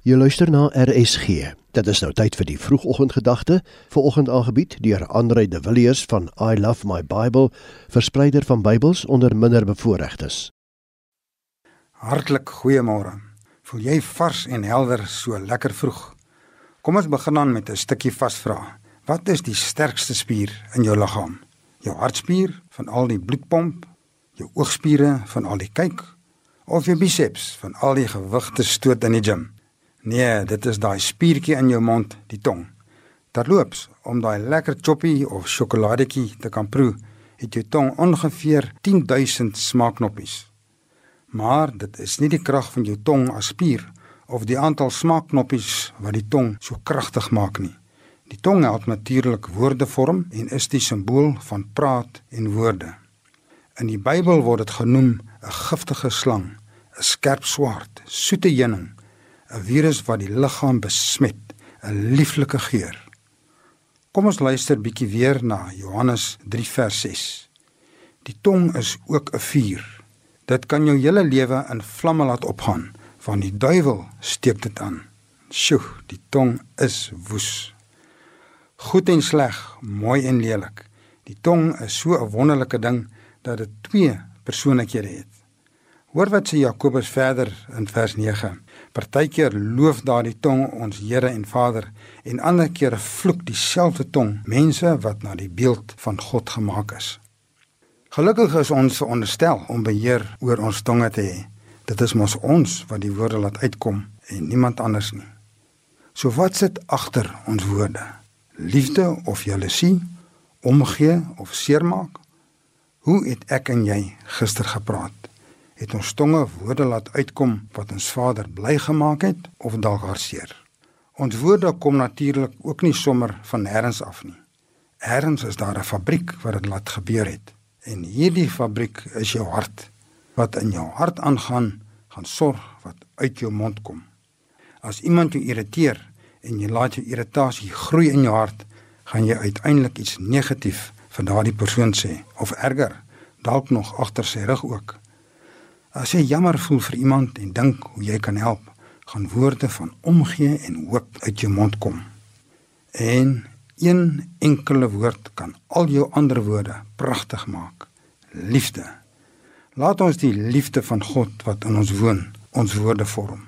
Jy luister na RSG. Dit is nou tyd vir die vroegoggendgedagte, vanoggend aangebied deur Andre de Villiers van I Love My Bible, verspreider van Bybels onder minderbevoorregtes. Hartlik goeiemôre. Voel jy vars en helder so lekker vroeg? Kom ons begin dan met 'n stukkie vasvra. Wat is die sterkste spier in jou liggaam? Jou hartspier van al die bloedpomp, jou oogspiere van al die kyk of jou biceps van al die gewigte stoot in die gim? Nee, dit is daai spiertjie in jou mond, die tong. Terloops, om daai lekker choppie of sjokoladetjie te kan proe, het jou tong ongeveer 10000 smaakknoppies. Maar dit is nie die krag van jou tong as spier of die aantal smaakknoppies wat die tong so kragtig maak nie. Die tong help natuurlik woorde vorm en is die simbool van praat en woorde. In die Bybel word dit genoem 'n giftige slang, 'n skerp swaard, soete heuning 'n virus wat die liggaam besmet, 'n lieflike geur. Kom ons luister bietjie weer na Johannes 3 vers 6. Die tong is ook 'n vuur. Dit kan jou hele lewe in vlamme laat opgaan, want die duiwel steek dit aan. Sjoe, die tong is woes. Goed en sleg, mooi en lelik. Die tong is so 'n wonderlike ding dat dit twee persoonlikhede het. Hoor wat sê Jakobus verder in vers 9. Partykeer loof daardie tong ons Here en Vader en ander kere vloek dieselfde tong mense wat na die beeld van God gemaak is. Gelukkig is ons veronderstel om beheer oor ons tonge te hê. Dit is mos ons wat die woorde laat uitkom en niemand anders nie. So wat sit agter ons woorde? Liefde of jaloesie, omgee of seermaak? Hoe het ek en jy gister gepraat? Het ons tonge woorde laat uitkom wat ons Vader bly gemaak het of dalk hartseer. Ons woorde kom natuurlik ook nie sommer van nêrens af nie. Eers is daar 'n fabriek wat dit laat gebeur het. En hierdie fabriek is jou hart. Wat in jou hart aangaan, gaan sorg wat uit jou mond kom. As iemand jou irriteer en jy laat jou irritasie groei in jou hart, gaan jy uiteindelik iets negatief van daardie persoon sê of erger, dalk nog agter sy rug ook. As jy jammer voel vir iemand en dink hoe jy kan help, gaan woorde van omgee en hoop uit jou mond kom. En een enkele woord kan al jou ander woorde pragtig maak. Liefde. Laat ons die liefde van God wat in ons woon, ons woorde vorm.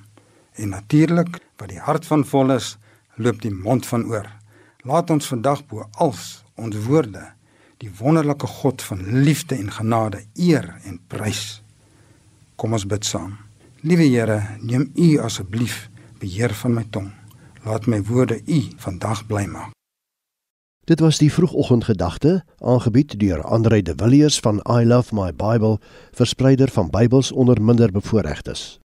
En natuurlik, wat die hart van vol is, loop die mond van oor. Laat ons vandag bo als ons woorde die wonderlike God van liefde en genade eer en prys. Kom ons bid saam. Liewe Here, neem U asseblief beheer van my tong. Laat my woorde U vandag bly maak. Dit was die vroegoggendgedagte, aangebied deur Andre de Villiers van I Love My Bible, verspreider van Bybels onder minderbevoorregtes.